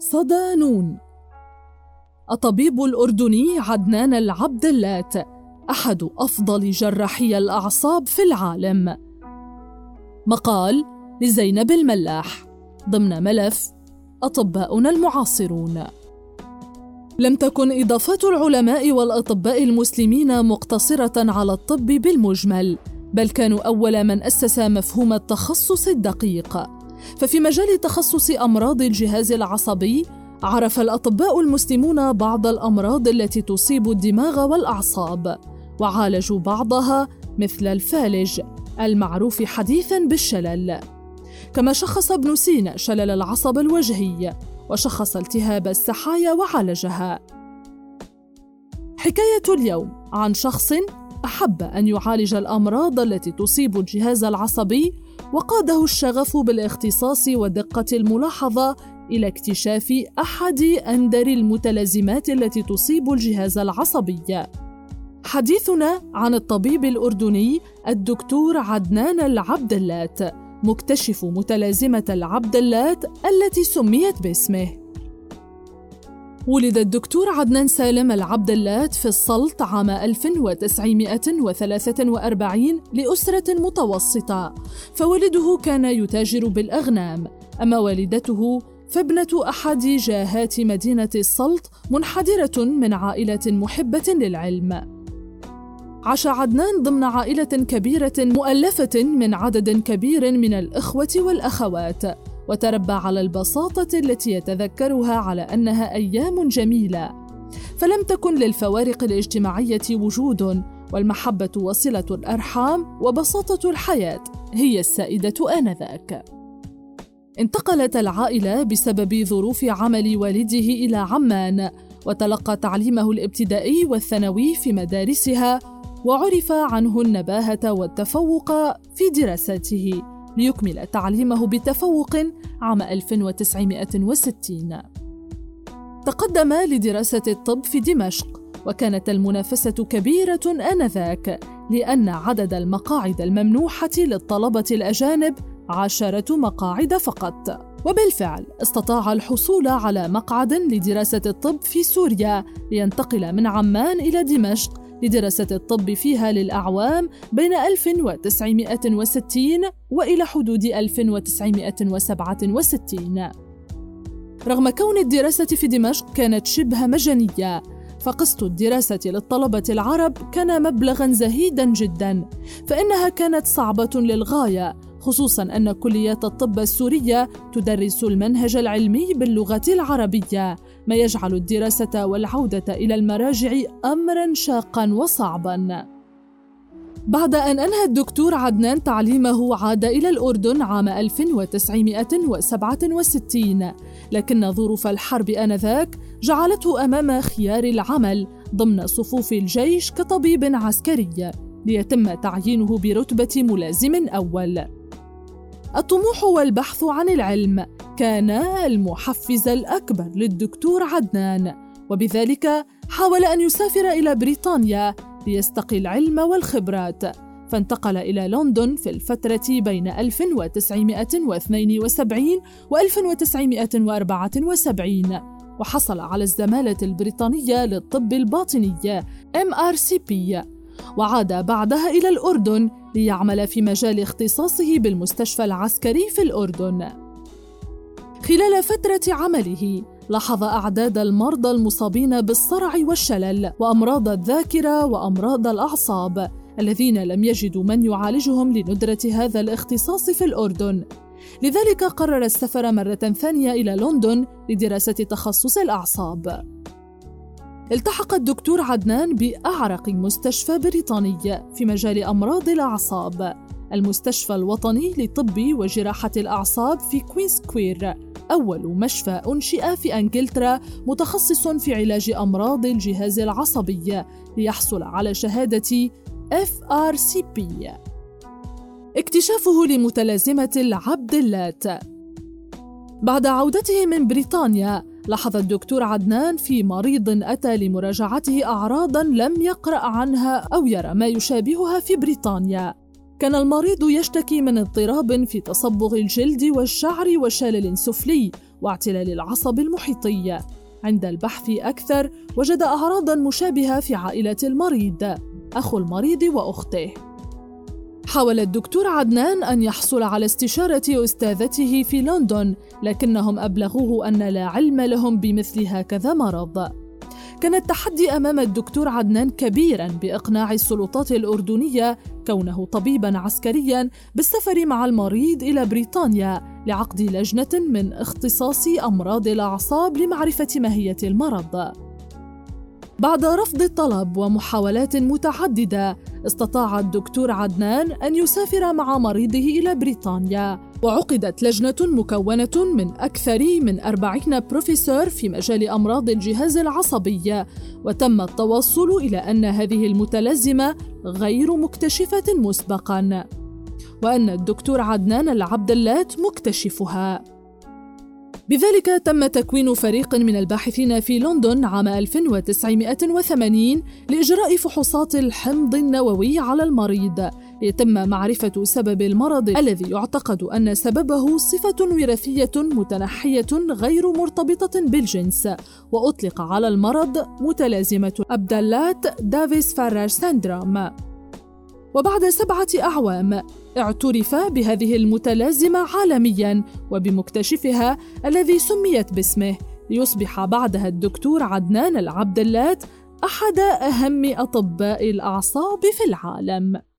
صدانون. الطبيب الأردني عدنان العبد اللات أحد أفضل جراحي الأعصاب في العالم. مقال لزينب الملاح ضمن ملف أطباؤنا المعاصرون. لم تكن إضافات العلماء والأطباء المسلمين مقتصرة على الطب بالمجمل بل كانوا أول من أسس مفهوم التخصص الدقيق. ففي مجال تخصص أمراض الجهاز العصبي عرف الأطباء المسلمون بعض الأمراض التي تصيب الدماغ والأعصاب وعالجوا بعضها مثل الفالج المعروف حديثا بالشلل. كما شخص ابن سينا شلل العصب الوجهي وشخص التهاب السحايا وعالجها. حكاية اليوم عن شخص أحب أن يعالج الأمراض التي تصيب الجهاز العصبي وقاده الشغف بالاختصاص ودقة الملاحظة إلى اكتشاف أحد أندر المتلازمات التي تصيب الجهاز العصبي. حديثنا عن الطبيب الأردني الدكتور عدنان العبدلات مكتشف متلازمة العبدلات التي سميت باسمه. ولد الدكتور عدنان سالم العبدلات في السلط عام 1943 لأسرة متوسطة. فوالده كان يتاجر بالأغنام. أما والدته فابنة أحد جاهات مدينة السلط منحدرة من عائلة محبة للعلم. عاش عدنان ضمن عائلة كبيرة مؤلفة من عدد كبير من الإخوة والأخوات، وتربى على البساطة التي يتذكرها على أنها أيام جميلة. فلم تكن للفوارق الاجتماعية وجود، والمحبة وصلة الأرحام وبساطة الحياة هي السائدة آنذاك. انتقلت العائلة بسبب ظروف عمل والده إلى عمان وتلقى تعليمه الابتدائي والثانوي في مدارسها وعرف عنه النباهة والتفوق في دراساته ليكمل تعليمه بتفوق عام 1960 تقدم لدراسة الطب في دمشق وكانت المنافسة كبيرة آنذاك لأن عدد المقاعد الممنوحة للطلبة الأجانب عشرة مقاعد فقط. وبالفعل استطاع الحصول على مقعد لدراسة الطب في سوريا لينتقل من عمان إلى دمشق لدراسة الطب فيها للأعوام بين 1960 وإلى حدود 1967 رغم كون الدراسة في دمشق كانت شبه مجانية فقسط الدراسة للطلبة العرب كان مبلغا زهيدا جدا فإنها كانت صعبة للغاية خصوصا أن كليات الطب السورية تدرس المنهج العلمي باللغة العربية. ما يجعل الدراسة والعودة إلى المراجع أمرا شاقا وصعبا. بعد أن أنهى الدكتور عدنان تعليمه عاد إلى الأردن عام 1967 لكن ظروف الحرب آنذاك جعلته أمام خيار العمل ضمن صفوف الجيش كطبيب عسكري ليتم تعيينه برتبة ملازم أول. الطموح والبحث عن العلم. كان المحفز الأكبر للدكتور عدنان. وبذلك حاول أن يسافر إلى بريطانيا ليستقي العلم والخبرات. فانتقل إلى لندن في الفترة بين 1972 و 1974 وحصل على الزمالة البريطانية للطب الباطني MRCP وعاد بعدها إلى الأردن ليعمل في مجال اختصاصه بالمستشفى العسكري في الأردن. خلال فترة عمله لاحظ أعداد المرضى المصابين بالصرع والشلل وأمراض الذاكرة وأمراض الأعصاب الذين لم يجدوا من يعالجهم لندرة هذا الاختصاص في الأردن. لذلك قرر السفر مرة ثانية إلى لندن لدراسة تخصص الأعصاب. التحق الدكتور عدنان بأعرق مستشفى بريطاني في مجال أمراض الأعصاب. المستشفى الوطني لطب وجراحة الأعصاب في Queen Square. أول مشفى أنشئ في أنجلترا متخصص في علاج أمراض الجهاز العصبي ليحصل على شهادة FRCP اكتشافه لمتلازمة العبدلات بعد عودته من بريطانيا لاحظ الدكتور عدنان في مريض أتى لمراجعته أعراضا لم يقرأ عنها أو يرى ما يشابهها في بريطانيا. كان المريض يشتكي من اضطراب في تصبغ الجلد والشعر وشلل سفلي واعتلال العصب المحيطي. عند البحث أكثر وجد أعراضا مشابهة في عائلة المريض أخو المريض وأخته. حاول الدكتور عدنان أن يحصل على استشارة أستاذته في لندن لكنهم أبلغوه أن لا علم لهم بمثل هكذا مرض. كان التحدي أمام الدكتور عدنان كبيرا بإقناع السلطات الأردنية كونه طبيبا عسكريا بالسفر مع المريض إلى بريطانيا لعقد لجنة من اختصاص أمراض الأعصاب لمعرفة ماهية المرض. بعد رفض الطلب ومحاولات متعددة استطاع الدكتور عدنان أن يسافر مع مريضه إلى بريطانيا وعقدت لجنة مكونة من أكثر من أربعين بروفيسور في مجال أمراض الجهاز العصبي وتم التوصل إلى أن هذه المتلازمة غير مكتشفة مسبقا وأن الدكتور عدنان العبدلات مكتشفها. بذلك تم تكوين فريق من الباحثين في لندن عام 1980 لإجراء فحوصات الحمض النووي على المريض. ليتم معرفة سبب المرض الذي يعتقد أن سببه صفة وراثية متنحية غير مرتبطة بالجنس وأطلق على المرض متلازمة أبدالات دافيس فارر سندروم وبعد سبعة أعوام اعترف بهذه المتلازمة عالميا وبمكتشفها الذي سميت باسمه. ليصبح بعدها الدكتور عدنان العبدلات أحد أهم أطباء الأعصاب في العالم.